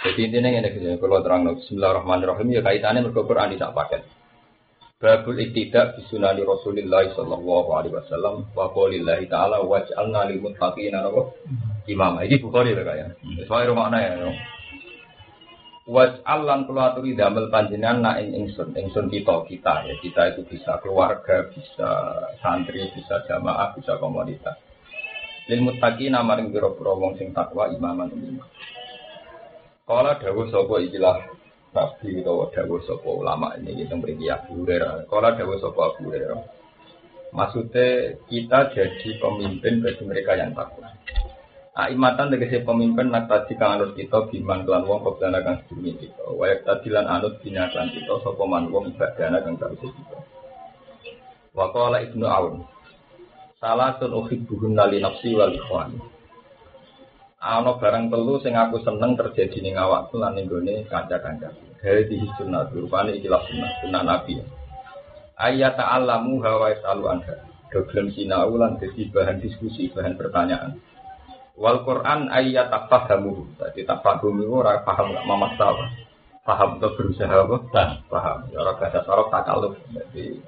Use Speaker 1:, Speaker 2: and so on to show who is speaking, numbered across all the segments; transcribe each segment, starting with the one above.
Speaker 1: Jadi intinya ini gitu, kalau terang Bismillahirrahmanirrahim ya kaitannya mereka Quran tidak pakai. Babul iktidak bisunani Rasulillah sallallahu alaihi wasallam wa qaulillahi ta'ala waj'alna lil muttaqina imam. Ini Bukhari ya kaya. Sesuai rumahnya ya. Waj'al lan kula aturi damel panjenengan nak ing ingsun, ingsun kita kita ya. Kita itu bisa keluarga, bisa santri, bisa jamaah, bisa komunitas. Lil muttaqina maring pira-pira wong sing takwa imaman imam. Kala dawuh sapa ikilah Nabi utawa dawuh sapa ulama ini kita beri Abu Hurairah. Kala dawuh sapa Abu Hurairah. Maksudnya kita jadi pemimpin bagi mereka yang takwa. Aimatan tegese pemimpin nak tadi kang anut kita biman kelan wong kobdana kang sedurunge kita. Wayak tadilan anut bina kelan kita sapa man wong ibadana kang kawise kita. Wa qala Ibnu Aun. Salatun uhibbuhun li nafsi wal ikhwan ana barang telu sing aku seneng terjadi ning awakku lan ning gone kanca-kanca. Dari di sunnah rupane ikilah sunnah, sunnah Nabi. Ayat ta'allamu hawa yasalu anha. Doglem sinau lan dadi bahan diskusi, bahan pertanyaan. Wal Quran ayat tafahamu. Jadi tafahamu ora paham gak masalah. Paham atau berusaha apa? Paham. Ya ora bahasa sorok takaluf. Jadi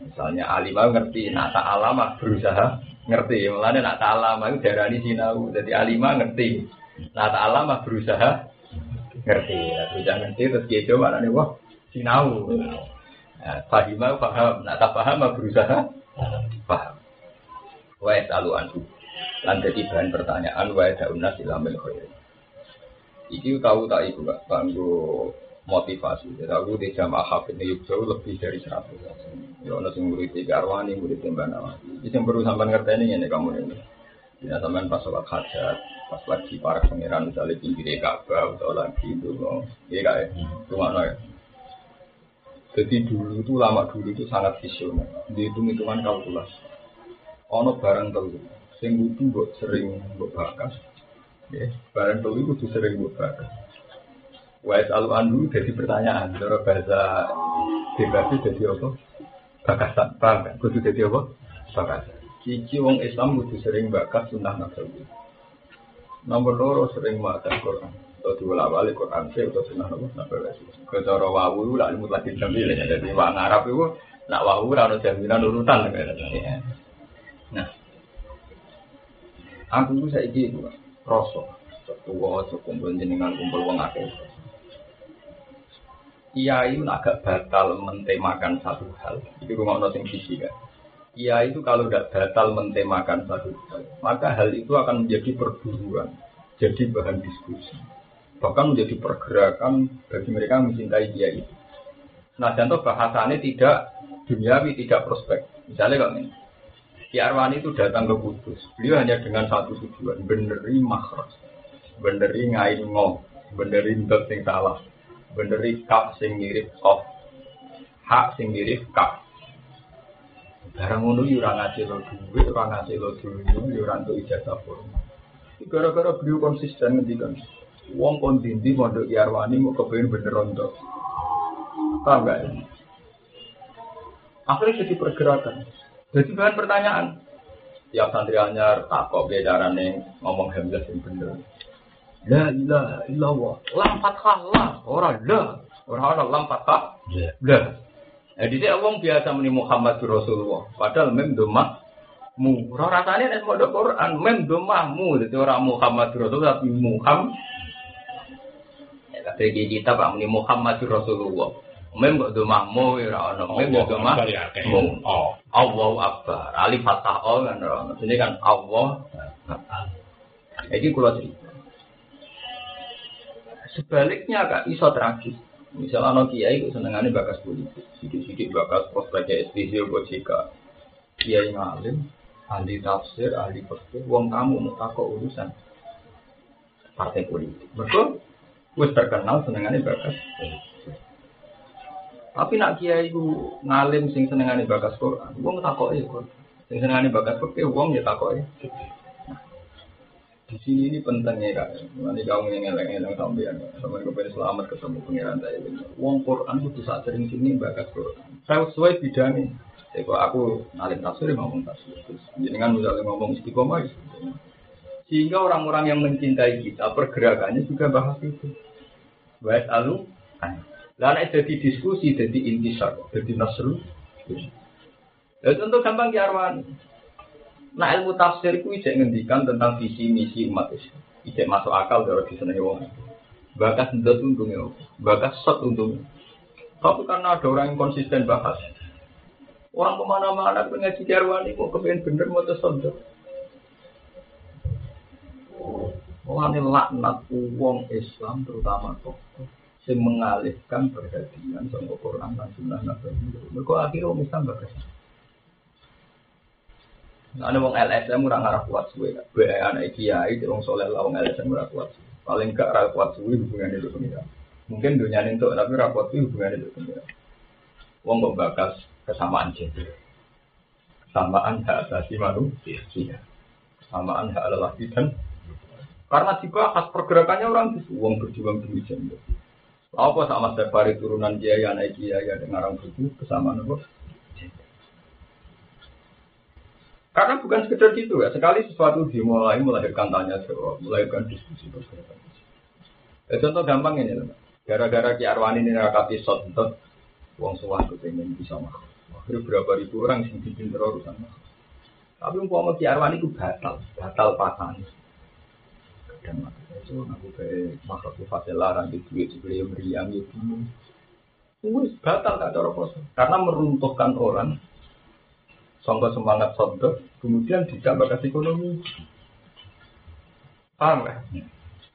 Speaker 1: misalnya alimah ngerti, nah ta'alama berusaha ngerti. Mulane nak ta'alam itu darani sinau. Jadi alima ngerti. Nak ta'alam berusaha ngerti. Berusaha ngerti terus gitu mana nih wah sinau. Nah, fahima paham. Nak tak paham berusaha paham. Wa yasalu anhu. Lan jadi bahan pertanyaan wa yada'unna silamil khair. Iki tahu tak ibu gak banggo motivasi. Jadi aku di jamaah hafid ini jauh lebih dari seratus. Ya ono sing murid tiga arwani, murid tiga nawati. Itu yang perlu sampai ngerti ini kamu ini. Ya sampean pas sholat hajat, pas lagi para pangeran misalnya pinggir Ka'bah atau lagi itu, iya kayak rumah ya. Jadi dulu itu lama dulu itu sangat visioner. Dihitung hitungan kalkulasi. Ono barang telu, sing butuh buat sering buat bakas. Ya, barang telu itu sering buat bakas Wais alu anhu jadi pertanyaan. Cara bahasa bebas jadi apa? Bakasan. Paham kan? Kudu jadi apa? Bakasan. Cici wong Islam kudu sering bakas sunnah nabawi. Nomor loro sering makan Quran. Atau diulang balik Quran sih atau sunnah nabawi. Kecara wawu lah ilmu lagi jamil ya. Jadi wong Arab itu nak wawu rano jaminan urutan. Nah, aku itu saya itu rosok. Tua, kumpul jenengan kumpul wong akeh kiai agak batal mentemakan satu hal. Itu rumah sing sisi kan. Kiai itu kalau tidak batal mentemakan satu hal, maka hal itu akan menjadi perburuan, jadi bahan diskusi, bahkan menjadi pergerakan bagi mereka yang mencintai itu. Nah, contoh bahasanya tidak duniawi, tidak prospek. Misalnya kalau ini, Ki Arwani itu datang ke Kudus, beliau hanya dengan satu tujuan, beneri makros, beneri ngain beneri dot yang salah, beneri kap sing mirip kof hak sing mirip kap barang ngono yo ora ngasih lo duit ora ngasih lo duit yo ora entuk ijazah formal. Gara-gara beliau konsisten ngendikan wong kon dindi mondok Yarwani mau kepengen bener untuk paham gak? Ya? akhirnya jadi pergerakan. Jadi bahan pertanyaan. Tiap santri anyar takok bicara ngomong hamzah yang bener La ilaha illallah. Lam fathah la. Orang la. Orang orang lam fathah. La. Jadi dia orang biasa meni Muhammad Rasulullah. Padahal mem domah mu. Orang rasanya nek mau Quran mem domah mu. Jadi orang Muhammad Rasulullah tapi Muhammad. Ya tapi kita pak meni Muhammad Rasulullah. Mem kok domah mu ya ono. Mem kok domah mu. Oh. Allahu Akbar. Alif fathah oh kan. Ini kan Allah. Jadi kalau cerita. Sebaliknya kak iso tragis. Misalnya no kiai itu senengannya bakas politik, sidik-sidik bakas prospeknya SPC buat jika kiai ngalim, ahli tafsir, ahli fikih, uang kamu mau takut urusan partai politik. Betul? Wes terkenal senengannya bakas. Tapi nak kiai itu ngalim sing senengannya bakas Quran, takut ya Quran. Sing senengannya bakas fikih, uang ya ya. Di sini ini pentingnya kak. Nanti kamu yang ngeleng-ngeleng sampai kepada selamat ketemu pengiran saya. Wong Quran itu saat sering sini bakat Quran. Saya sesuai bidang ini. Kalau aku nalim tafsir ngomong tafsir. Jadi kan misalnya ngomong istiqomah, Sehingga orang-orang yang mencintai kita pergerakannya juga bahas itu. Baik alu, lalu jadi diskusi, jadi intisar, jadi nasru. Ya tentu gampang diarwani. Nah ilmu tafsir itu ijek ngendikan tentang visi misi umat Islam. Ijek masuk akal kalau di sana wong. Bakas ndot untungnya, bakas shot untungnya. Tapi karena ada orang yang konsisten bahas, orang ke mana-mana ngaji diarwani kok kepengen bener mau tersodok. Mulane laknat wong Islam terutama tokoh sing mengalihkan perhatian sama Quran dan Sunnah Nabi. Mereka akhirnya wong Islam bagus. Nah, wong LSM ora ngarah kuat suwe. Bae anak kiai wong soleh lah wong LSM ora kuat. Paling gak ora kuat suwe hubungan itu pengira. Mungkin dunia itu tapi ora kuat suwe itu pengira. Wong kok bakas kesamaan gender. Kesamaan hak asasi manusia. Kesamaan hak lelaki dan karena dibahas pergerakannya orang itu uang berjuang demi gender. Apa sama Sefari turunan kiai anak kiai dengan orang berjuang kesamaan apa? Karena bukan sekedar gitu ya, sekali sesuatu dimulai melahirkan tanya jawab, melahirkan diskusi. Ya, contoh gampang ini loh. Gara-gara Ki Arwani ini rakati shot itu, uang suah kepengen bisa makhluk. Akhirnya berapa ribu orang yang bikin urusan Tapi umpama Ki Arwani itu batal, batal pasangan dan makanya itu aku kayak makhluk fasih larang di duit sebelum meriang bingung Wis batal gak poso karena meruntuhkan orang sangka semangat sodok kemudian tidak bakas ekonomi paham kan?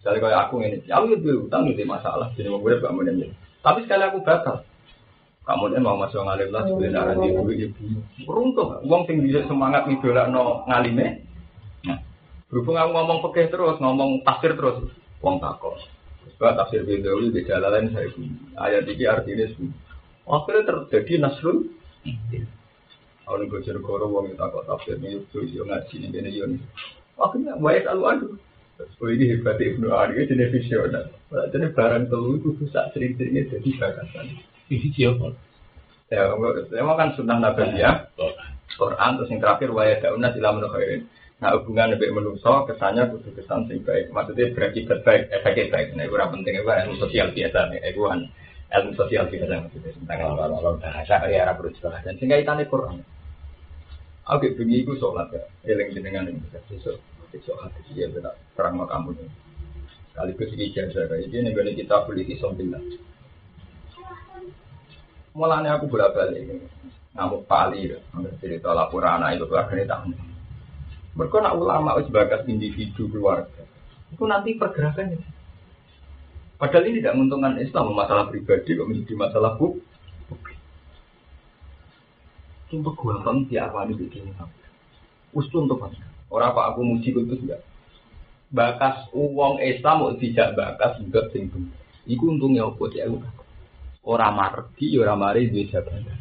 Speaker 1: Jadi kayak aku ini, aku itu utang itu masalah, jadi mau gue gak mau Tapi sekali aku batal, kemudian mau masuk ngalim lah sebenarnya di duit ya bingung. Meruntuh, uang tinggi semangat ngidolak no ngalime, Berhubung aku ngomong pekeh terus, ngomong tafsir terus, wong takut. Sebab tafsir Bindawi di jalan saya pun. Ayat ini artinya sih. Akhirnya terjadi nasrul. Kalau nih bocor koro wong itu takut tafsir ini itu yo ngaji ini ini yo. Akhirnya banyak alu adu. Oh ini hebat Ibnu Ari jenis visioner. Jadi barang telu itu bisa sering-seringnya jadi bagasan.
Speaker 2: Ini siapa?
Speaker 1: Ya, memang kan sunnah nabi ya. Quran terus yang terakhir wayat daunah sila khairin. Nah hubungan lebih menuso kesannya kudu kesan sing baik. Maksudnya berakibat baik, efeknya baik. Nah itu penting itu ilmu sosial biasa nih. Itu kan ilmu sosial biasa maksudnya tentang kalau bahasa kayak Arab dan sehingga itu Quran. Oke, bengi itu sholat ya. Eling jenengan ini bisa besok. Besok hati dia tidak terang kamu ini. Sekaligus ini jasa kayak ini nih kita beli isom bilang. Mulanya aku bolak balik. Ngamuk pali, cerita laporan anak itu keluarga ini tahu. Mereka nak ulama bagas individu keluarga. Itu nanti pergerakannya. Padahal ini tidak menguntungkan Islam masalah pribadi kok menjadi masalah publik. Untuk gue bang di awal ini begini. Usul untuk apa? Orang apa aku muji itu tidak. Bakas uang Islam mau tidak bakas juga singgung. Iku untungnya apa ya? Orang margi, orang mari di jabatan.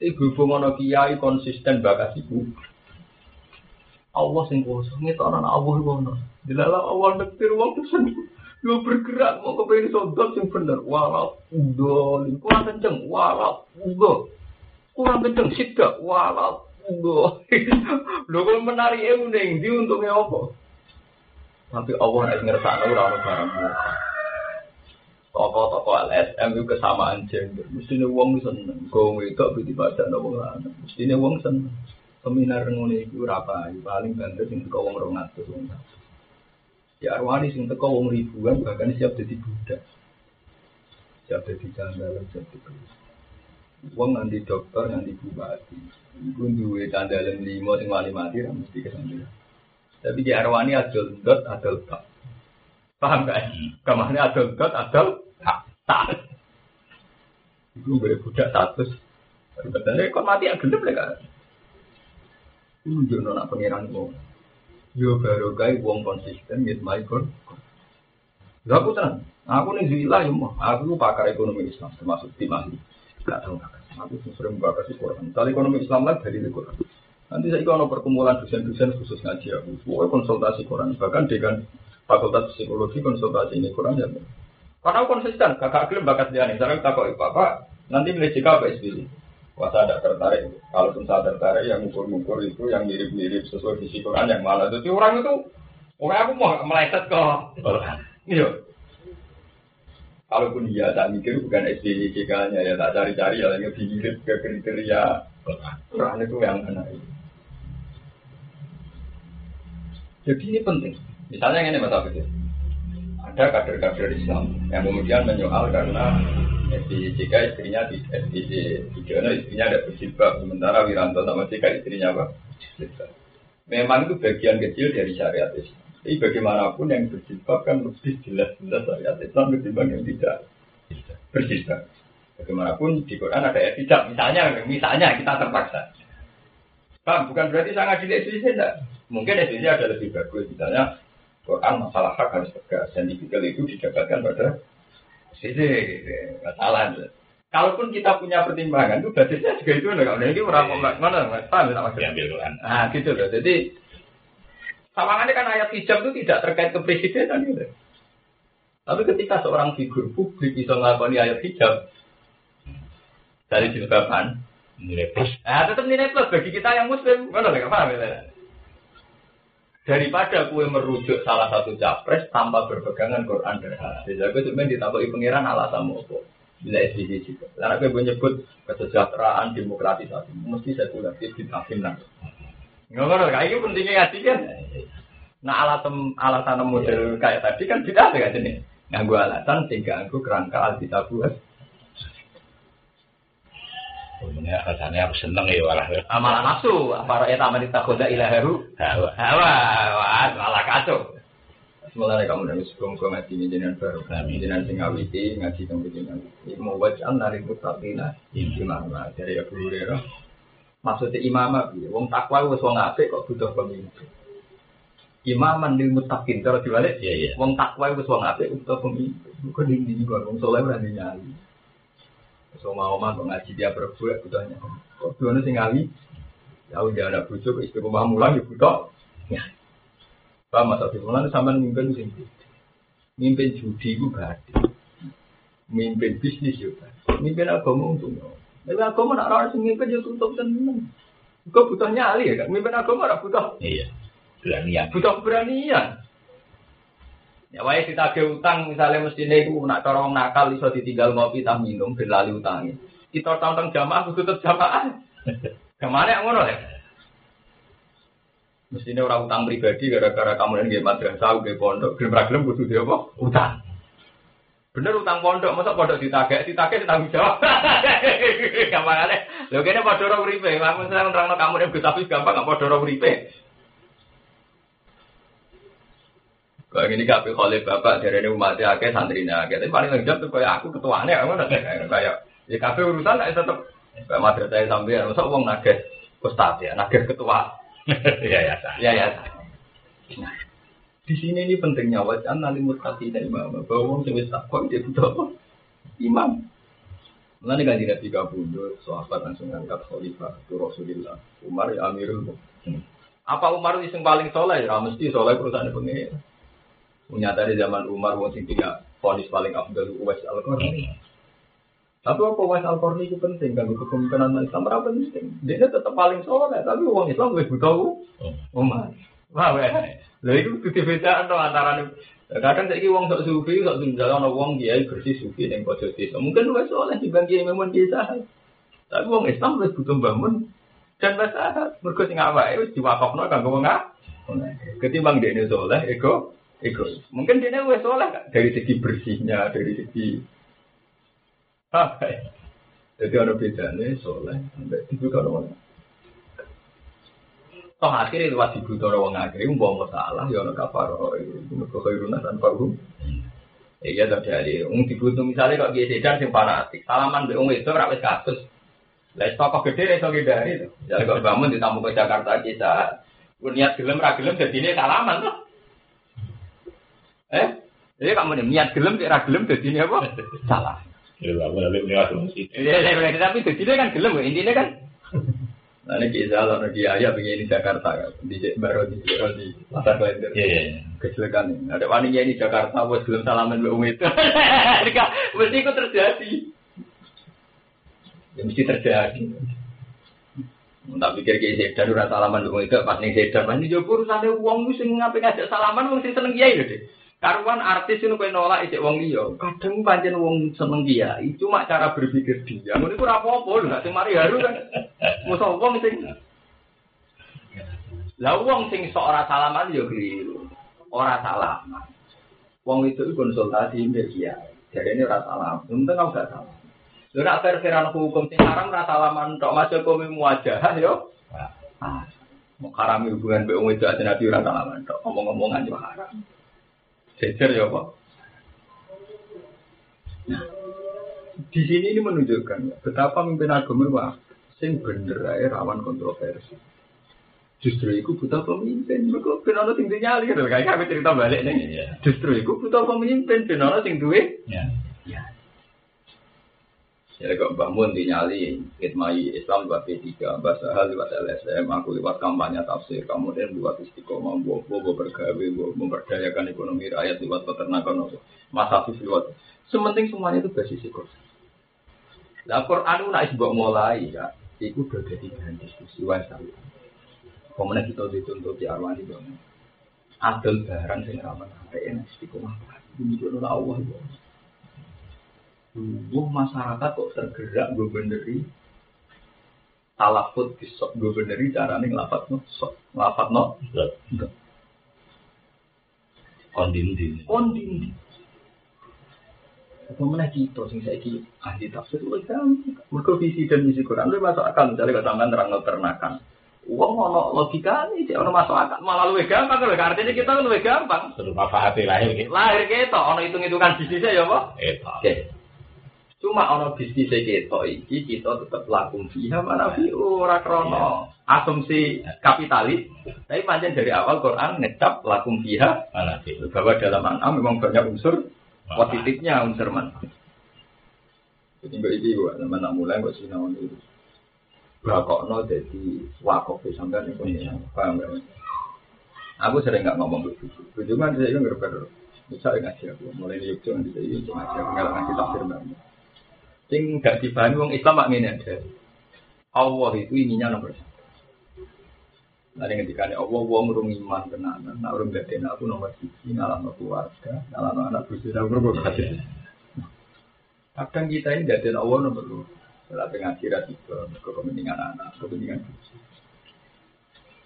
Speaker 1: Ibu berhubung kiai konsisten bakas ibu. Allah sing kuasa ngetonan Allah iku ono. Dilalah Allah nektir wong pesen. Yo bergerak mau kepengin sodot sing bener. Walau udo kurang kenceng. Walau udo kurang kenceng sida. Walau. Lho kok menari e ning di untungnya apa? Nanti Allah nek ngersakno ora ono barang Toko-toko LSM itu kesamaan gender. Mestinya uang seneng. Kau itu bisa baca nopo lanang. Mestinya uang seneng seminar ngono iku ora paling banter sing teko wong 200 wong. Ya arwani sing teko wong ribuan bahkan siap jadi budak. Siap jadi candalan siap jadi Wong nanti dokter nanti bupati. Iku duwe candalan limo sing wali mati ra mesti kesampeyan. Tapi di arwani adol dot adol tak. Paham gak? Ke mana adol dot adol tak. Tak. Iku boleh budak status. Betulnya kok mati agak gelap kan? Tunjuk nona pangeran wong. Yo baru gay wong konsisten my God. Gak aku tenang. Aku nih zila ya mah. Aku pakar ekonomi Islam termasuk tim ahli. Gak tahu. Aku sering bakar si Quran. Kali ekonomi Islam lagi dari Quran. Nanti saya ikut perkumpulan dosen-dosen khusus ngaji aku. Pokoknya konsultasi Quran. Bahkan dengan fakultas psikologi konsultasi ini Quran ya. Karena konsisten, kakak klaim bakat dia nih. Sekarang takut bapak nanti milih jika apa SBC. Wah saya tidak tertarik. Kalaupun saya tertarik, yang ngukur-ngukur itu yang mirip-mirip sesuai visi Quran yang malah. Jadi orang itu Orang aku mau meleset kok. Iya. Kalaupun iya, tak mikir bukan SDJK-nya ya tak cari-cari ya yang mirip ke kriteria Quran itu yang mana Jadi ini penting. Misalnya ini Mas Abid, ada kader-kader Islam yang kemudian menyoal karena SDJK istrinya di SDJ Tijono istrinya ada berjilbab sementara Wiranto sama JK istrinya apa? Memang itu bagian kecil dari syariat Islam. Tapi bagaimanapun yang berjilbab kan lebih jelas-jelas syariat Islam ketimbang yang tidak berjilbab. Bagaimanapun di Quran ada ayat tidak. Misalnya, misalnya kita terpaksa. Pak, bukan berarti sangat tidak SDJ, enggak. Mungkin SDJ ada lebih bagus. Misalnya, Quran masalah hak harus tegas. Dan itu didapatkan pada SDJ. Nggak salah. Kalaupun kita punya pertimbangan, itu basisnya juga itu. Enggak, ini orang mana, paham tak maksudnya? Nah, gitu. Jadi, sawangannya kan ayat hijab itu tidak terkait kepresidenan gitu. Tapi ketika seorang figur publik bisa melakukan ayat hijab, dari jilbaban nilai plus. Nah, tetap nilai plus bagi kita yang muslim. Mana nggak paham ya? Daripada kue merujuk salah satu capres tanpa berpegangan Quran dan hadis. Jadi gue sebenarnya ditambahi pangeran alasan apa? Bila SDG juga. Karena gue menyebut kesejahteraan, demokratisasi. Mesti saya sekulartif ditafsir nanti. Nggak ngerti, kayak itu pentingnya ngaji kan. Nah alasan alasan model kayak tadi kan tidak ada kan ini. Nganggu alasan sehingga aku kerangka alkitab buat
Speaker 2: Sebenarnya rasanya aku seneng ya malah.
Speaker 1: Amalan nafsu, apa ya taman ditakoda ilaharu? Hawa, hawa, malah kacau. Semuanya kamu dari sebelum kau ngaji jenengan baru, jenengan sing ngawiti ngaji kamu jenengan. Iku mau wajah nari mutatina imam dari Abu Hurairah. Maksudnya imam apa? Wong takwa wis wong apik kok butuh pemimpin. Imaman lil muttaqin cara diwalik,
Speaker 2: Iya, iya.
Speaker 1: wong takwa wis wong apik butuh pemimpin. Kok dindi kok wong saleh ora nyali. So mau mah kok ngaji dia berbuat butuhnya. Kok dua sing ngali? Ya udah ada bujuk istiqomah mulang ya butuh. Ya. Pak Mas Abdul Mulan sampean mimpin sing mimpin judi itu berarti mimpin bisnis juga mimpin agama untung tapi agama nak orang sing mimpin juga tutup tenang kok butuh nyali ya kan mimpin agama ora butuh
Speaker 2: Iya. Beranian.
Speaker 1: butuh keberanian ya wae ditagih utang misalnya mestine iku nak cara wong nakal iso ditinggal ngopi tak minum ben lali utange kita tantang jamaah kudu tetep jamaah Ke mana yang ngono ya? Mestinya orang utang pribadi gara-gara kamu yang madrasah, ke pondok, ra gelem kudu dia apa? Utang. Bener utang pondok, masa pondok ditagih, ditagih tanggung jawab. Gampang aja. Lho kene padha ora uripe, lamun saya nerangno kamu Gus Hafiz gampang gak padha ora uripe. Kau ini kabeh oleh bapak dari ini umat akeh santrine akeh. Tapi paling lengkap tuh kayak aku ketuane aku udah kayak ya kabeh urusan nek tetep kayak madrasah sampean, masa wong nagih ustaz ya, nagih ketua.
Speaker 2: Iya ya.
Speaker 1: Ya ya. Di sini ini pentingnya wajah nanti mutasi dan imam bahwa wong sing wis takwa dia butuh? Imam. Mulane kan tidak tiga puluh sahabat langsung angkat khalifah itu Rasulullah Umar ya Amirul Mukminin. Apa Umar itu yang paling soleh? Ya mesti soleh perusahaan pengen. Nyata di zaman Umar wong sing tiga ponis paling afdal Uwais al Qarni. Tapi apa Uwais al Qarni itu penting kan kepemimpinan Islam berapa penting? Dia tetap paling soleh, tapi uang Islam lebih butuh Umar. Wah, weh. Lha iku kudu bedaan to antara kadang saiki wong sok sufi, sok tunggal ana wong kiai bersih sufi ning pojok desa. Mungkin luwes oleh dibanding kiai memon desa. Tapi wong Islam wis butuh bangun dan bahasa mergo sing awake wis diwakafno kanggo wong. Ketimbang dene soleh ego ego. Mungkin dene wis soleh dari segi bersihnya, dari segi apa ya? Jadi ada bedanya soleh sampai dibuka orang Toh akhirnya lewat ibu toro wong akhirnya mau masalah ya ono kafaro itu mergo khairuna tanpa hum. Iya terjadi. Wong dibutuh misalnya kok dia sedang sing fanatik. Salaman mbek wong itu ora wis kasus. Lah toko gede iso ngindari to. Ya kok bangun ditamu ke Jakarta kita. Niat gelem ra gelem dadine salaman tuh. Eh? Jadi kamu nih niat gelem ra gelem dadine apa? Salah.
Speaker 2: Ya.
Speaker 1: Iya, iya, tapi dadine kan gelem intinya kan Nah, ini kita kalau di ayah begini Jakarta kan, di baru di baru di pasar Klender.
Speaker 2: Iya iya.
Speaker 1: Kecelakaan ini. Ada wanita ini Jakarta, bos belum salaman belum itu. Mesti itu terjadi. Ya mesti terjadi. Tak pikir kayak sedan ora salaman wong itu pas ning sedan pas ning jopo urusane wong ku sing ngape ngajak salaman sing seneng kiai lho, Dik. Karuan artis itu kowe nolak isik wong liya. Kadang pancen wong seneng kiai, cuma cara berpikir dia. Ngono iku ora apa-apa lho, sing mari haru kan. Mosok wong sing Lah wong sing ora salaman yo keliru. Ora salaman. Wong itu konsultasi mbek kiai. Jadi ini ora salam. Untung kau gak salah. Lu nak fair-fairan hukum sing haram ora salaman tok masuk kowe muwajah yo. Ah. Mau hubungan wong itu aja nabi ora salaman tok. Ngomong-ngomongan yo haram. Jejer ya. Nah, di sini ini menunjukkan betapa pemimpin agama wah sing bener ae rawan kontroversi. Justru itu butuh pemimpin. Mereka ben ana sing dinyali gitu. Kayak kami cerita balik nih.
Speaker 2: Iya.
Speaker 1: Justru itu butuh pemimpin ben ana sing duwe.
Speaker 2: Ya.
Speaker 1: Ya. Ya kok Mbak Mun dinyali Hitmai Islam lewat P3, Mbak Sahal lewat LSM, aku lewat kampanye tafsir, kemudian lewat istiqomah, bobo bobo bergawe, bobo memberdayakan ekonomi rakyat lewat peternakan, Mas Hafiz lewat. Sementing semuanya itu basis Quran. Lah Quran itu nak mbok mulai ya, itu udah jadi bahan diskusi wae Kemudian kita dituntut di arwani dong. Adil barang sing ramah enak istiqomah. Ini juga Allah ya. Wah masyarakat kok tergerak gue beneri talafut besok gue beneri caranya ngelafat no sok ngelafat no
Speaker 2: Kondin
Speaker 1: kondin apa mana kita sing saya ki ahli tafsir lu kan mereka visi dan misi Quran lu masuk akal. Misalnya kata sampean terang ternakan uang ono logika nih cek ono masuk akal malah lu gampang kalau artinya kita lu gampang.
Speaker 2: Terus hati lahir
Speaker 1: lahir kita ono hitung hitungan bisnisnya ya pak. Oke. Cuma ono bisnis kita iki kita tetap lakum fiha mana fi ora krono asumsi kapitalis. Tapi pancen dari awal Quran ngecap lakum fiha
Speaker 2: Mana sih?
Speaker 1: bahwa dalam an'am memang banyak unsur positifnya unsur manfaat. Jadi mbak iki gua zaman nak mulai gua sinau itu. Bakokno jadi wakaf sampai nih punya paham gak? Aku sering nggak ngomong begitu. Cuma saya itu ngerber. Misalnya ngaji aku, mulai di Yogyakarta nanti saya itu ngaji aku nggak tafsir banget. Sing gak dipahami wong Islam mak ngene ada. Allah itu ininya nomor satu. Nanti ketika Allah wong urung iman tenanan, nak urung gak aku nomor siji, ngalah keluarga, ngalah anak bujuk, aku urung kasih. Kadang kita ini gak Allah nomor dua. Setelah ngaji radikal, ke kepentingan anak, kepentingan bujuk.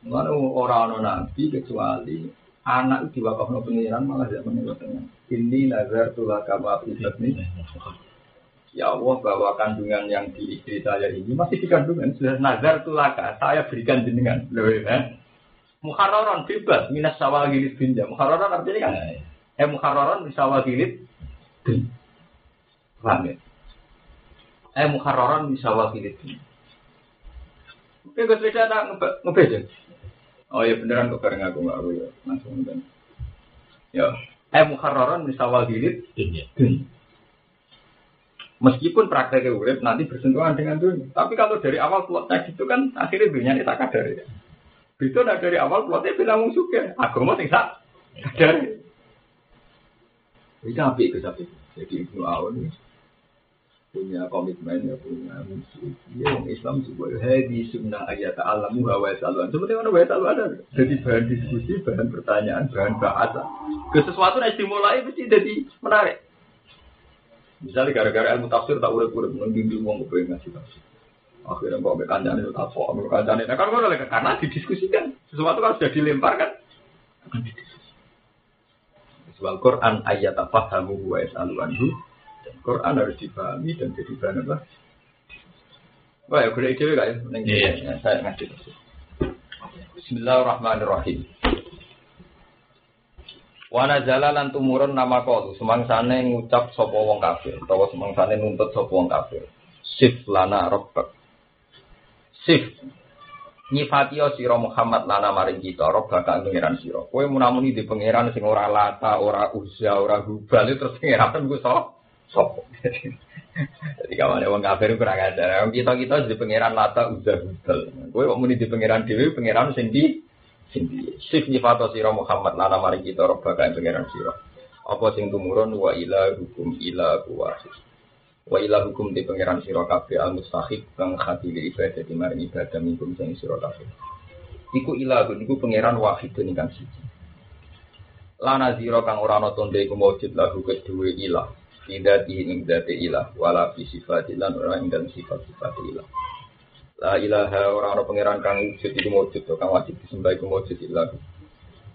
Speaker 1: Mana orang nabi kecuali anak itu diwakaf no pengiran malah tidak menurutnya. Ini nazar tulah kamu nih. Ya Allah bahwa kandungan yang di istri saya ini masih di kandungan sudah nazar tulaka saya berikan jenengan. Loh ya. Muharraron bebas minas sawal gilit binja. Muharraron artinya kan eh muharraron minas sawal gilit bin. Paham ya? Eh muharraron minas sawal gilit bin. Oke, gue sepeda ada ngebeja. Oh iya beneran kok bareng aku nggak aku ya langsung kan. Ya, eh muharraron minas sawal gilit
Speaker 2: Dunia.
Speaker 1: bin. Meskipun prakteknya urip nanti bersentuhan dengan dunia. Tapi kalau dari awal plotnya gitu kan akhirnya dunia ini tak kadar ya. Itu nah dari awal plotnya bilang wong suka. Agama sing sak kadar. Ini api itu tapi jadi Ibnu Aun punya komitmen ya punya misi. Dia orang Islam juga hadi sunnah ayat alamu hawa saluan. Seperti mana wa saluan ada. Jadi bahan diskusi, bahan pertanyaan, bahan bahasa. Ke sesuatu yang dimulai mesti jadi menarik. Misalnya gara-gara ilmu tafsir tak urip-urip membimbing wong kepengen ngasih tafsir. Akhirnya kok ambek kancane itu tak kok ambek kancane. Nah kan oleh karena didiskusikan. Sesuatu kan sudah dilempar kan. Soal Quran ayat apa kamu wa yasalu anhu. Dan Quran harus dipahami dan jadi bahan apa? Wah, ya gue ide gak ya?
Speaker 2: Iya.
Speaker 1: ya, Saya ngasih. Bismillahirrahmanirrahim. Wana jalalan tumurun nama kolu semangsane ngucap sapa wong kafir utawa semangsane nuntut sapa wong kafir. Sif lana rabbak. Sif nyifatio sira Muhammad lana maring kita rabbak kang pangeran sira. Kowe munamuni di pangeran sing ora lata, ora uzza, ora hubal terus pangeran ku sapa? Sapa? Jadi kawane wong kafir kurang ajar. Kita-kita di pangeran lata, uzza, hubal. Kowe kok muni di pangeran dhewe pangeran sing di sing sif nyifato sira Muhammad lana mari kita roba kae pangeran sira apa sing tumurun wa ila hukum ila wahid Wa ila hukum di pangeran sira kabeh al mustahik kang khatili ibadah di maring ibadah minkum sing sira kabeh. Iku ilahun iku pangeran wahid ingkang siji. Lana zira kang ora ana tonde iku maujud lahu kedue ilah. Tidak ing dati ilah wala fi sifati lan ora ing dalem sifat-sifat ilah. La ilaha ora ana pangeran kang wujud iku maujud kang wajib disembah iku maujud ilah.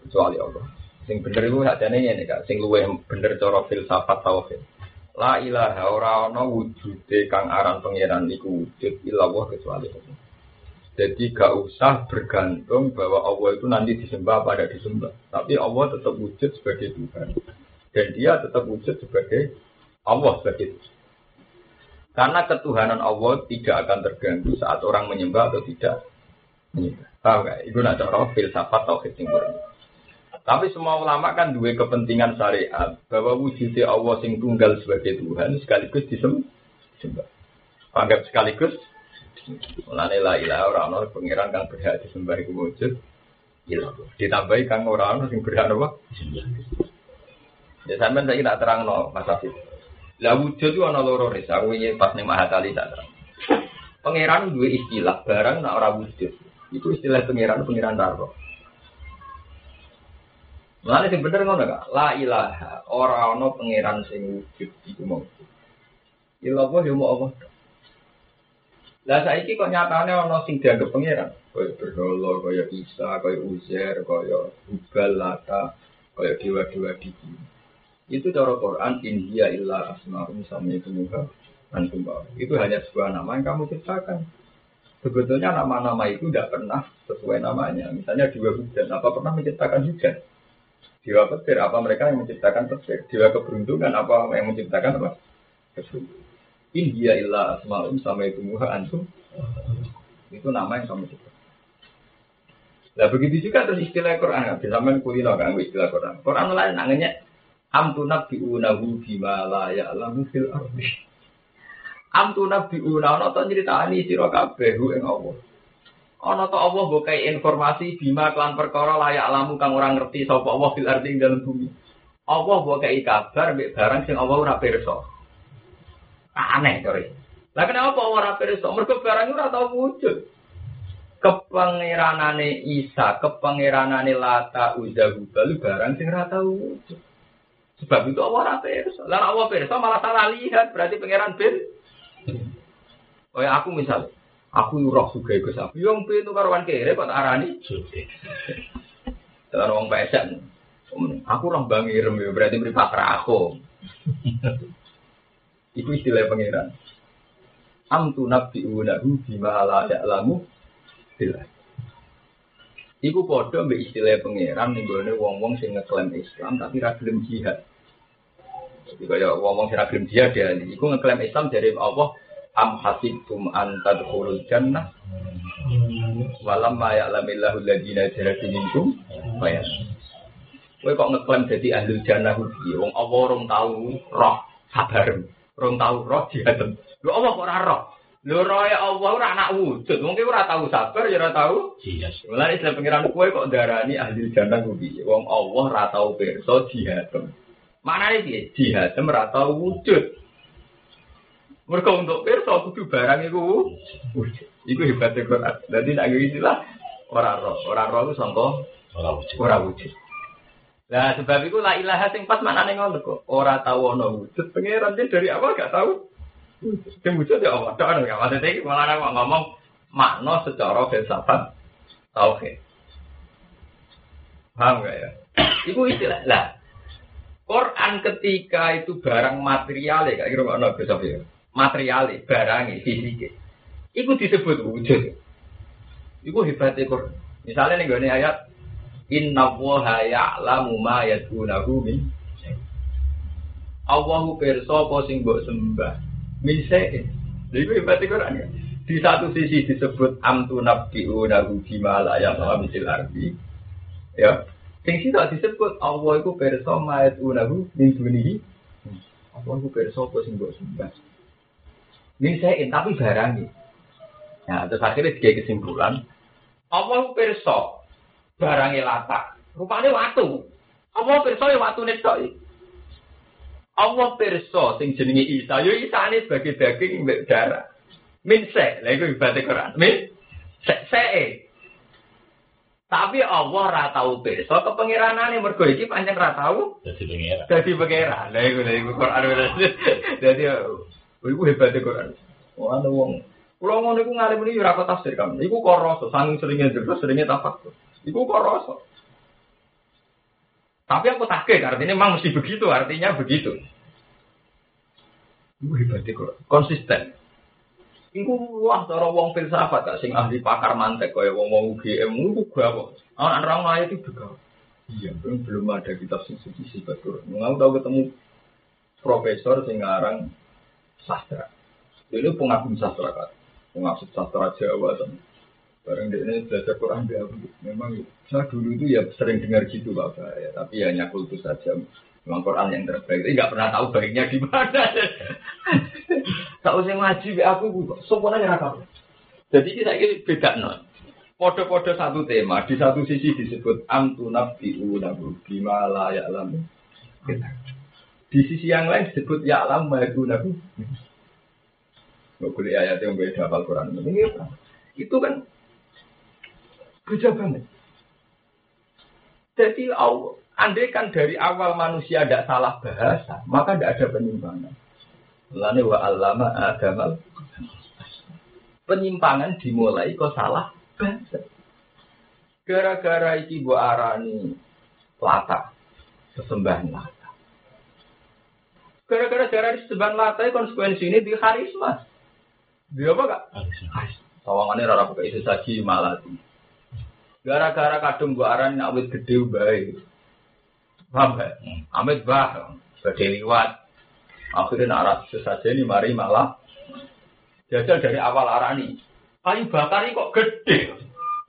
Speaker 1: Kecuali Allah. Sing bener iku sakjane ngene Kak, sing luwih bener cara filsafat tauhid. La ilaha ora ana wujude kang aran pangeran iku wujud illallah kecuali Allah. Jadi gak usah bergantung bahwa Allah itu nanti disembah pada disembah. Tapi Allah tetap wujud sebagai Tuhan. Dan dia tetap wujud sebagai Allah sebagai Tuhan. Karena ketuhanan Allah tidak akan terganggu saat orang menyembah atau tidak menyembah. Tahu gak? Itu nak cara filsafat tauhid sing Tapi semua ulama kan dua kepentingan syariat bahwa wujudnya Allah sing tunggal sebagai Tuhan sekaligus disembah. Anggap sekaligus Mulane la ilaha ora ana pangeran kang berhak disembah iku wujud. Ilah. Ditambahi kang ora ana sing berhak apa? Ya sampean saiki tak terangno Mas Afif. Lah wujud itu ana loro ris. Aku iki pas ning Mahatali tak terang. Pangeran duwe istilah barang nak ora wujud. Itu istilah pangeran pangeran darah. Mulane sing bener ngono kak, la ilaha ora ana pangeran sing wujud iku mau. Ilah apa yo mau apa? Lah saiki kok nyatane ana sing dianggap pangeran, kaya berhala, kaya Isa, kaya Uzair, kaya Ubal, Lata, kaya dewa-dewa di Itu cara Quran in hiya illa asma'un sama itu muka antum Itu hanya sebuah nama yang kamu ciptakan. Sebetulnya nama-nama itu tidak pernah sesuai namanya. Misalnya dewa hujan, apa pernah menciptakan hujan? Dewa petir, apa mereka yang menciptakan petir? Dewa keberuntungan, apa yang menciptakan apa? Keberuntungan. In dia illa asma'um sama itu antum. Itu nama yang kamu sebut. Nah begitu juga terus istilah Quran. Bisa kulino kan istilah Quran. Quran lain nangannya am tunabbi'unahu bima la ya'lamu fil ardi. Am tunabbi'una ana to nyritani sira kabeh ing Allah. Ana to Allah mbok informasi bima kelan perkara layak alamu kang ora ngerti sapa Allah fil ardi ing dalam bumi. Allah mbok kabar mbek barang sing Allah ora pirsa. Aneh sorry. Lah kenapa ora pirsa? Mergo barang ora tau wujud. Kepangeranane Isa, kepangeranane Lata, Uza, Hubal barang sing ora tau wujud. Sebab itu Allah ora pirsa. Lah Allah pirsa malah salah lihat, berarti pangeran bin. Oh ya aku misal, aku roh suga iku sapi. Yo pintu karuan kere kok tak arani. Dalam wong pesek. Aku roh bangirem berarti mripat aku. Itu istilah pangeran. Amtu nabi unahu bima la ya'lamu bila. Iku podo mbek istilah pangeran ning gone wong-wong sing ngeklaim Islam tapi ra gelem jihad. Jadi kaya wong-wong sing ra gelem jihad ya iku ngeklaim Islam dari Allah am hasibtum an tadkhulul jannah walam ma ya'lamillahu alladziina jahadu minkum bayas. Kowe kok ngeklaim dadi ahli jannah kuwi wong Allah rong tau roh sabar. Rong tahu roh jihad. Lho Allah kok ora roh? Lho ya Allah ora anak wujud. Mungkin ora tahu sabar ya ora tahu. Iya. Mulane Islam pengiran kue kok darani ahli jannah kuwi. Wong Allah ora tahu pirsa jihad. Mana iki jihad ora tahu wujud. Mereka untuk pirsa kudu barang iku wujud. Iku hebatnya Quran. Dadi nek istilah ora roh, ora roh ku sangka ora wujud. Ora wujud. Nah, sebab itu la ilaha sing pas maknane ngono kok. Ora tau ana wujud pangeran dari awal gak tahu. Sing wujud ya Allah. Tok gak maksud iki malah kok ngomong makna secara filsafat tauhid. Paham gak ya? Iku istilah. Lah, Quran ketika itu barang material ya, kira ana filsafat ya. Material, barang fisik. Iku disebut wujud. Iku hebatnya Quran. Misalnya nih ayat Inna woha ya'lamu ma yad'unahu min Allahu pirsa apa sing mbok sembah min se'in. Iku hebat Quran ya. Di satu sisi disebut amtu nabbi'unahu bima la ya'lamu misil ardi. Ya. Sing sitok disebut Allah iku pirsa ma yad'unahu min dunihi. Allah iku pirsa apa sing mbok sembah. Min se'in tapi barang Nah, terus akhirnya tiga kesimpulan. Allah pirsa barangnya lata. Rupanya. Apa pirsa ya waktu nek tok. Allah pirsa sing jenenge Isa, yo Isa ini sebagai daging mbek darah. Min se, lha iku ibadah Quran. Min se, se. Tapi Allah ra tau pirsa kepengiranane mergo iki pancen ra tau
Speaker 2: Jadi pengira.
Speaker 1: dadi pangeran. Lha iku lha iku Quran. Dadi iku hebat Quran. Wah, ana wong Kulo ngono iku ngalim ini ora kok tafsir kan. Iku kok rasa, saking seringnya terus seringnya tafakkur. Iku kok rasa. Tapi aku takut, artinya memang mesti begitu, artinya begitu. Iku hebatnya kok konsisten. Iku wah cara wong filsafat gak sing ahli pakar mantek kaya wong wong UGM iku gak apa. Anak orang lain itu juga. Iya, belum ada kitab sing suci sifat Quran. Mau tahu ketemu profesor sing ngarang sastra. Ini pengagum sastra kan, pengagum sastra Jawa kan. Bareng dia belajar Quran dia memang saya dulu itu ya sering dengar gitu bapak ya, tapi ya hanya kultus saja. Memang Quran yang terbaik, tapi nggak pernah tahu baiknya di mana. Tahu saya ngaji aku, semuanya nggak Jadi kita ini beda non. Podo-podo satu tema, di satu sisi disebut amtu nabi unabu bima la ya'lamu. Di sisi yang lain disebut ya'lam ma nabi. Nggak boleh ayat yang beda hafal Quran. Ini? Itu kan beda banget. Jadi Allah, andai kan dari awal manusia tidak salah bahasa, maka tidak ada penyimpangan. Lalu wa allama agamal. Penyimpangan dimulai kok salah bahasa. Gara-gara iki bu arani lata, sesembahan lata. Gara-gara darah sesembahan lata konsekuensi ini di karisma. Dia apa kak? Sawangannya rara pakai itu saji malah. Gara-gara kadung gua aran nak wit gede bae. Paham gak? Amit bah, gede liwat. Akhirnya naras sesajen ini mari malah jajal dari awal arani. Kayu bakar ini kok gede.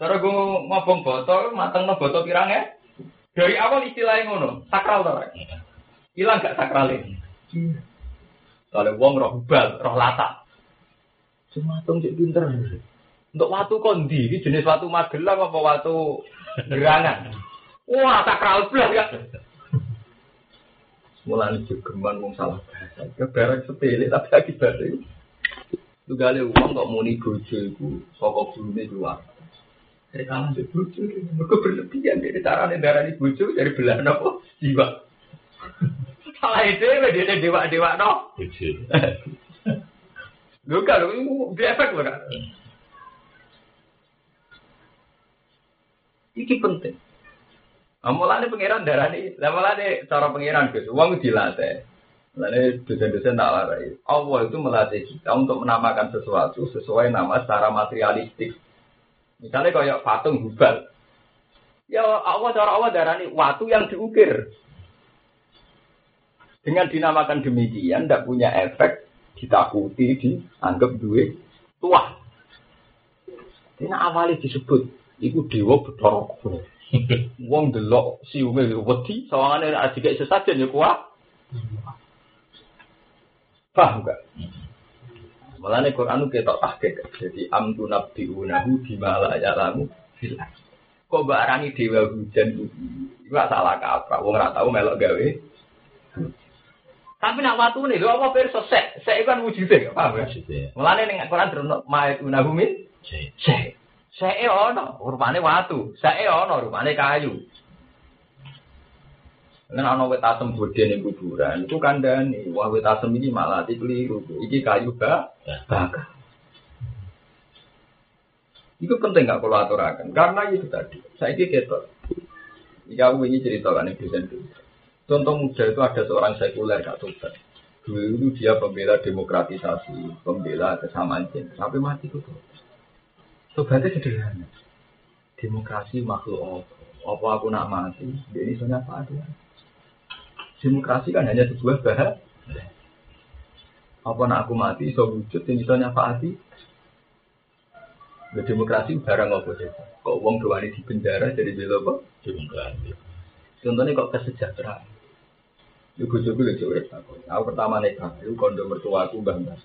Speaker 1: Cara gue ngobong botol, mateng no botol pirangnya. Dari awal istilahnya ngono, sakral tau Hilang gak sakralnya? Kalau wong roh bal, roh latak. Cematung cek pinter. Untuk watu kondi, ini jenis watu magelang apa watu gerangan. Wah, sakral belas ya. Mulai jogeman wong salah bahasa. Kebarang sepele tapi akibatnya. Tugale uang kok muni bojo iku saka gurune keluar. Dari kalah di bojo, mereka berlebihan dari carane darani bojo dari belah nopo jiwa. Salah itu dia dewa-dewa no.
Speaker 2: Kecil.
Speaker 1: Lho kan, itu di efek lho kan. Iki penting. Amulane pangeran darani, lah mulane cara pangeran Gus, wong dilatih. Mulane dosen-dosen tak larai. Allah itu melatih kita untuk menamakan sesuatu sesuai nama secara materialistik. Misalnya kayak patung hubal. Ya Allah cara Allah darani watu yang diukir. Dengan dinamakan demikian, tidak punya efek ditakuti, dianggap duit tua. Ini awalnya disebut, itu dewa bedorok. Wong delok siume wedi, sawangane adik sesajen ya kuat. Paham gak? Malahnya Quran itu ketok tahkik. Jadi amtu nabi unahu bimala ya'lamu filah. Kok barani dewa hujan itu? Itu gak salah kaprah. Wong gak tahu melok gawe. Tapi nak waktu nih, lho apa perso sek, sek kan wujudnya, paham ya? Mulane ning Quran terus ma'et unahu min
Speaker 2: Cek.
Speaker 1: sek. Sek ono, rupane watu. Sek ono, rupane kayu. Nen ana wit asem bodhe ning kuburan, itu kandhane, wah wit asem ini malah keliru. Iki kayu ba bakar. Itu penting nggak kalau aturakan, karena itu tadi. Saya ini ketok. Jika aku ini ceritakan ini dosen. Contoh muda itu ada seorang sekuler Tobat. Dulu dia pembela demokratisasi, pembela kesamaan jenis. Sampai mati itu. Sobatnya sederhana. Demokrasi makhluk apa? Apa aku nak mati? Dia ini soalnya apa ada? Demokrasi kan hanya sebuah bahasa. Apa nak aku mati, so wujud, yang bisa nyafaati. Nah, demokrasi barang apa sih? Kok uang doani di penjara jadi bela apa?
Speaker 2: Demokrasi.
Speaker 1: Contohnya kok kesejahteraan. Ibu coba lucu urip aku. Pertama nikah, itu kondo mertua aku bangga.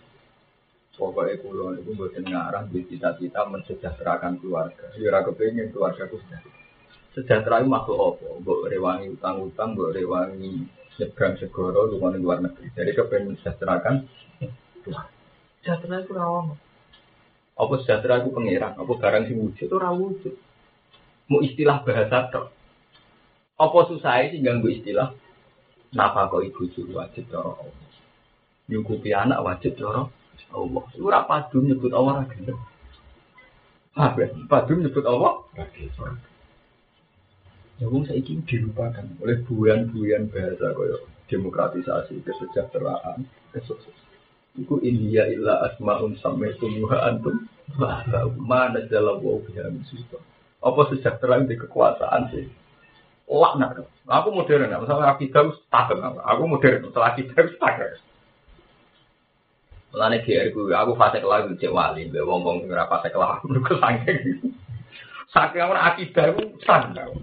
Speaker 1: Pokoknya kulo itu buat ngarah di cita-cita mensejahterakan keluarga. Ya ora kepengin keluarga aku sejahtera. Sejahtera itu makhluk apa? Mbok rewangi utang-utang, mbok rewangi nyebrang segoro rumah luar negeri. Jadi kepengen sejahterakan sejahtera itu rawon. Apa sejahtera itu pengiran? Apa barang sing wujud itu wujud? Mau istilah bahasa tok. Apa susah sih ganggu istilah? Napa kok ibu wajib cara Allah? Nyukupi anak wajib cara Allah. Itu ora padu nyebut Allah ra gelem. Apa? Padu nyebut Allah Ya wong saiki dilupakan oleh buyan-buyan bahasa kaya demokratisasi, kesejahteraan, kesuksesan. Iku India illa asmaun sampai tumuha antum mana dalam wau biha musibah. Apa sejahtera di kekuasaan sih? Laknat. Aku modern, misalnya akidah takut. Aku modern, setelah akidah takut. Mulane GR ku aku fase kelah cek wali, mbek wong-wong sing ora fase kelah menurut saking. Saking ora akidah ku sandang.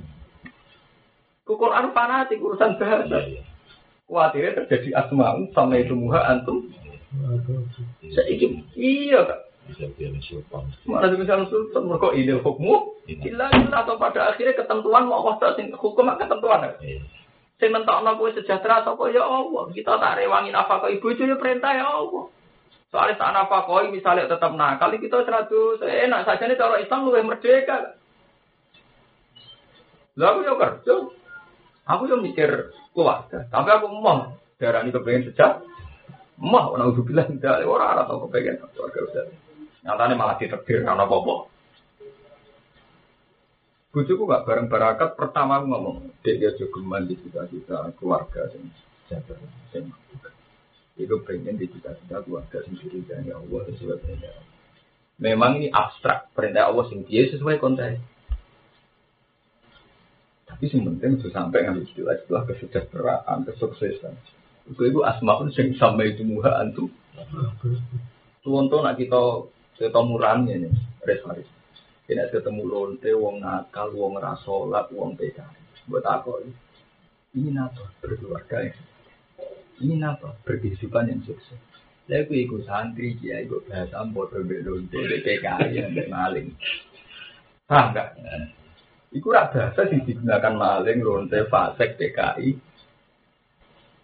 Speaker 1: Ku Quran fanatik urusan bahasa. Kuatirnya terjadi asma'u sama itu muha antum. Saiki iya kak. Mana bisa sultan mereka ide hukum. Illa atau pada akhirnya ketentuan mau waktu sing hukum ketentuan. Sing mentokno kowe sejahtera sapa ya Allah. Kita tak rewangi nafkah ibu itu ya perintah ya Allah. Soalnya saat nafkah misalnya tetap nakal kita seratus enak saja nih cara Islam lebih merdeka. Lalu ya kerja. Aku yang mikir keluarga, tapi aku mau darah ini kepengen sejak. Mau orang udah bilang tidak, orang arah tau kepengen keluarga udah. Nyatanya malah diterbir karena bobo. Bujuku gak bareng barakat pertama aku ngomong, dia juga di cita-cita keluarga sing jaga itu pengen di cita-cita keluarga sendiri dan ya Allah sesuai perintah. Memang ini abstrak perintah Allah sing dia sesuai konteks. Tapi yang penting itu sampai ngambil istilah-istilah kesejahteraan, kesuksesan. Itu itu asmaun sing sampai itu muha antum. Tuh nak kita kita murahnya nih, res Kita ketemu lonte, wong nakal, wong rasolat, wong PKI. Buat apa ini? Apa? Berkeluarga ya. Ini apa? Berkehidupan yang sukses. Saya ikut santri, ya ikut bahasa, bodoh belonte, PKI, yang maling. Paham enggak? Iku rak bahasa sing digunakan maling, lonte, fasek, PKI.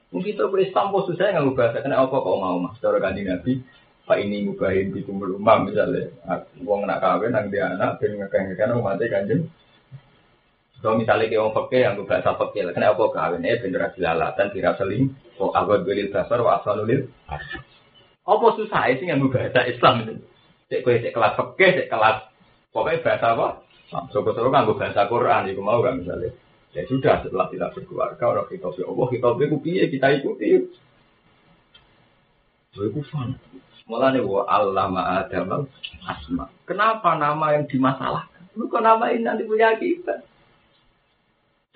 Speaker 1: Mungkin itu Islam pun susah nggak bahasa kena apa kok mau mas? Cara kanji Nabi, Pak ini mubahin di rumah misalnya, uang nak kawin, nang dia anak, ben ngekang-ngekang umatnya kanjeng. Kalau misalnya kayak orang fakir yang bahasa fakir, kena apa kawin? Eh bener dilalatan, tidak seling. Oh agak belil dasar, wa asalulil. Apa susah sih yang bahasa Islam itu? Cek kue cek kelas fakir, cek kelas pokoknya bahasa apa? Soko-soko kan bahasa Quran, itu mau kan misalnya. Ya sudah setelah kita berkeluarga, orang kita ya Allah, kita piye kita ikuti. Itu itu fun. Malah nih wa allama adam asma. Kenapa nama yang dimasalahkan? Lu kok nama ini nanti punya kita?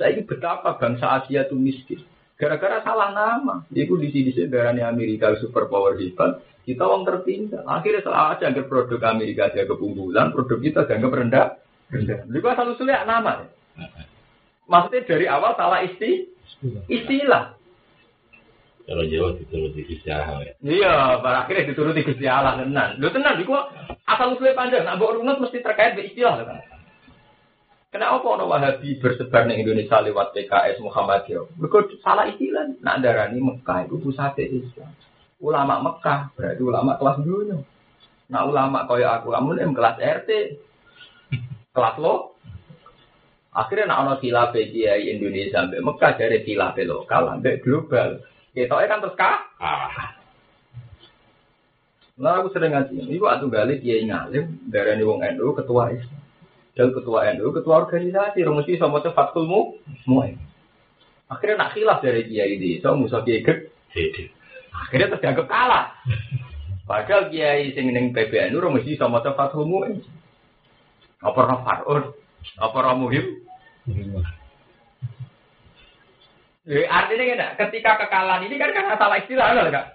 Speaker 1: Saya ini betapa bangsa Asia itu miskin. Gara-gara salah nama. Itu di sini darahnya Amerika super power hebat. Kita uang tertinggal. Akhirnya salah aja agar produk Amerika jaga keunggulan, produk kita dianggap rendah. Juga selalu sulit nama. Maksudnya dari awal salah isti, istilah.
Speaker 2: Kalau Jawa dituruti Gusti Allah ya.
Speaker 1: Iya, pada akhirnya dituruti Gusti Allah tenan. Lu tenan iku asal usulnya panjang, nak mbok runut mesti terkait dengan istilah kan. Kenapa orang Wahabi bersebar di Indonesia lewat PKS Muhammadiyah? Mereka salah istilah. Nak darani Mekah itu pusat Islam. Ulama Mekah berarti ulama kelas dunia. Nah ulama kaya aku, kamu nih kelas RT, kelas lo. Akhirnya nak ono khilaf kiai Indonesia sampai Mekah dari khilaf lokal sampai global. Kita kan terus kah? Ah. Nah aku sering ngaji, ibu atuh balik kiai ngalim dari wong NU ketua Islam. Dan ketua NU, ketua organisasi, rumusi sama tuh fakulmu, semua. Akhirnya nak khilaf dari kiai di, so musuh kiai gede. Akhirnya terdianggap kalah. Padahal kiai sing ning PBNU rumusi sama tuh fakulmu. Apa roh Farun? Apa roh Muhim? Eh, artinya kan, ketika kekalahan ini kan karena salah istilah, kan?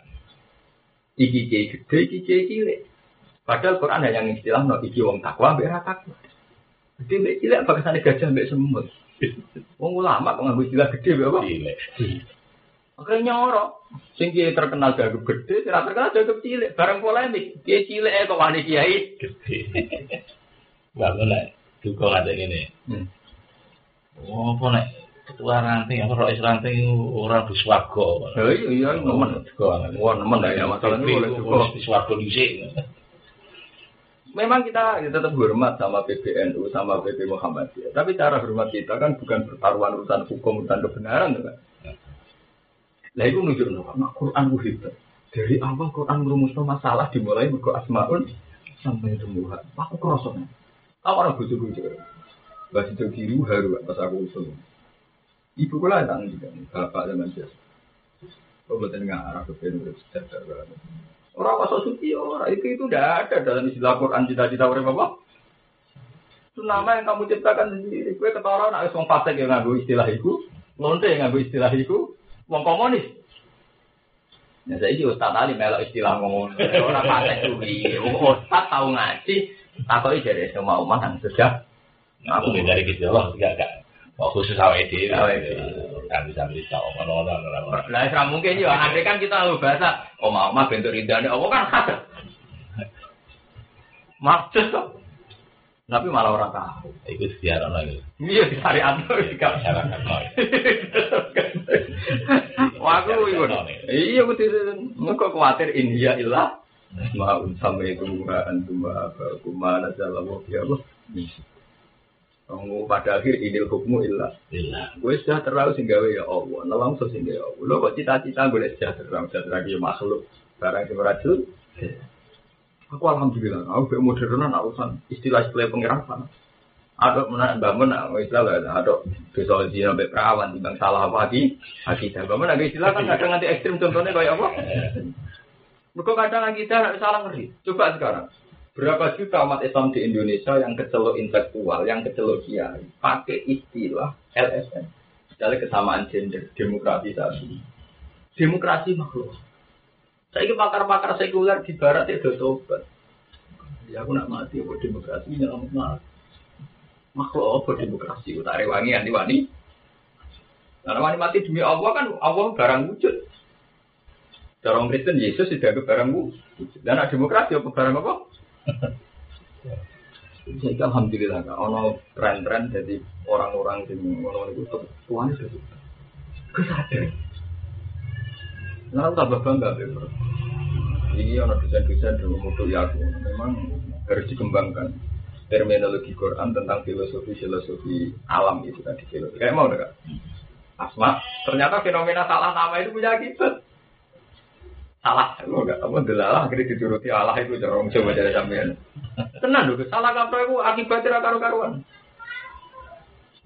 Speaker 1: Iki kiai gede, iki kiai cilik. Padahal Quran hanya istilah no iki wong takwa, mbek takwa. Gede mbek cilik bakasane gajah mbek semut. Wong ulama kok nganggo istilah gede mbek apa?
Speaker 2: Cilik.
Speaker 1: Oke nyoro. Sing kiai terkenal jago gede, tidak terkenal jago cilik. Bareng polemik, kiai cilik eh kok wani kiai
Speaker 2: Gede. Bangun lah. Duka ada ini. Oh, apa nek ketua ranting apa rois ranting orang buswago.
Speaker 1: Ya iya iya nemen. Wah nemen dah ya masalah ini boleh juga.
Speaker 2: Buswago dhisik.
Speaker 1: Memang kita ya, tetap hormat sama PBNU, sama PP Muhammadiyah. Tapi cara hormat kita kan bukan pertaruhan urusan hukum, urusan kebenaran, kan? Lah itu nunjuk nah, Quran itu hebat. Dari awal Quran merumuskan masalah dimulai buku asmaun sampai tumbuhan. Aku kerasa. Aku orang bujuk-bujuk. Bahasa itu biru haru pas aku usul. Ibu kula tang juga, bapak zaman jas. Oh betul nggak arah ke PBNU sejahtera. Orang wasok suci orang itu itu tidak ada dalam istilah Quran cita-cita orang apa. Itu nama yang kamu ciptakan sendiri. Gue ketawa nak wong fasik yang nganggo istilah itu, lonte yang nganggo istilah itu, wong komunis. Ya juga ustaz tadi melok istilah ngomong orang fasik kuwi. Ustaz tahu ngaji, takoki dari semua umat yang sudah.
Speaker 2: Aku dari gejala enggak enggak. Oh, khusus awake dhewe.
Speaker 1: Awake dhewe.
Speaker 2: Kan bisa bisa ngono-ngono ora.
Speaker 1: Lah ora mungkin yo andai kan kita tahu bahasa oma oma bentuk ridane apa kan khas. Maksud kok. Tapi malah orang tahu.
Speaker 2: Iku diarono iku.
Speaker 1: Iya dicari anu.
Speaker 2: Masyarakat no.
Speaker 1: Wah aku iku. Iya aku Engko kuwatir India ilah Maun sampai itu antum apa kumana jalan ya Allah. Kamu pada akhir idil hukmu ilah. Gue sejahtera sing gawe ya Allah, nelong so sing gawe Allah. Lo kok cita-cita gue sejahtera, sejahtera dia makhluk. Barang sing racun. Aku alhamdulillah, aku be modernan urusan istilah-istilah pengiran Ada mana bangun, istilah lah, ada besok zina sampai perawan, timbang salah apa lagi, akidah. Bangun ada istilah kan kadang nanti ekstrim contohnya kayak apa? Mereka kadang kita salah ngeri. Coba sekarang, Berapa juta umat Islam di Indonesia yang kecelok intelektual, yang kecelok kiai, pakai istilah LSM. Misalnya kesamaan gender, demokratisasi. Demokrasi makhluk. Saya ini pakar-pakar sekuler di barat itu tobat. Ya aku nak mati, apa demokrasi, nyelamat mati. Makhluk apa demokrasi, utari wangi, anti wani. Karena wani mati demi Allah kan, Allah barang wujud. Cara Kristen Yesus tidak ke barang wujud. Dan demokrasi apa barang apa? Jadi alhamdulillah kak, ono tren-tren jadi orang-orang di ngono itu tuan itu kesadar. Nah, tambah bangga bro. Ini ono desain-desain dulu mutu ya aku memang harus dikembangkan terminologi Quran tentang filosofi filosofi alam itu tadi filosofi. Kayak mau enggak? Asma, ternyata fenomena salah nama itu punya akibat salah. Lu enggak apa delalah akhirnya dituruti Allah itu cara orang coba jadi sampean. Tenang dong salah kaprah itu akibatnya karu karuan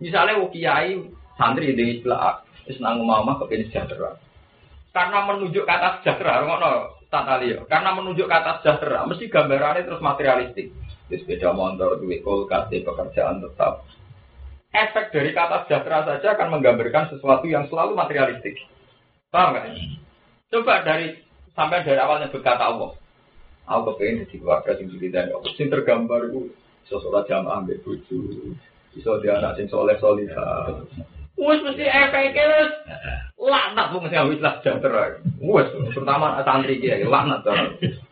Speaker 1: misalnya kiai santri di istilah Islam mama kepingin sejahtera. Karena menunjuk kata sejahtera ngono tata liya karena menunjuk kata sejahtera mesti gambarannya terus materialistik. Di sepeda motor duit kulkas pekerjaan tetap. Efek dari kata sejahtera saja akan menggambarkan sesuatu yang selalu materialistik. Paham nggak? Coba dari sampai dari awalnya berkata Allah. Aku kepengen jadi keluarga sing dan Allah. Sing tergambar itu sholat jamaah ambil bucu. Bisa dia anak sing soleh solihah. Wes mesti efeknya wes laknat bu mesti habis lah sejahtera. Wes terutama santri dia laknat tuh.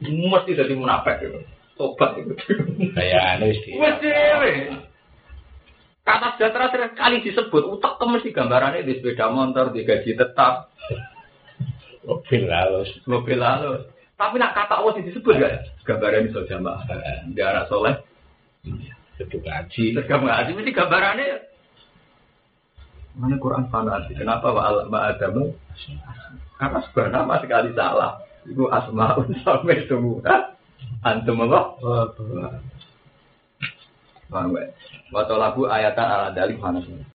Speaker 1: Mesti jadi munafik itu. Tobat itu.
Speaker 2: Kayak anu sih.
Speaker 1: Wes Kata sejahtera sering kali disebut. Utak mesti gambarannya di sepeda motor, di gaji tetap,
Speaker 2: Mobil halus.
Speaker 1: Mobil halus. Tapi nak kata Allah disebut gak? Gambaran itu jamaah. Dia anak soleh.
Speaker 2: Seduk ngaji.
Speaker 1: Seduk ngaji. Mesti gambarannya. Mana Quran fanatik. Kenapa wa adamu? Karena sebuah nama sekali salah. Itu asma'un sampai semua. Antum? Paham gak? Waktu lagu ayatan ala dalih mana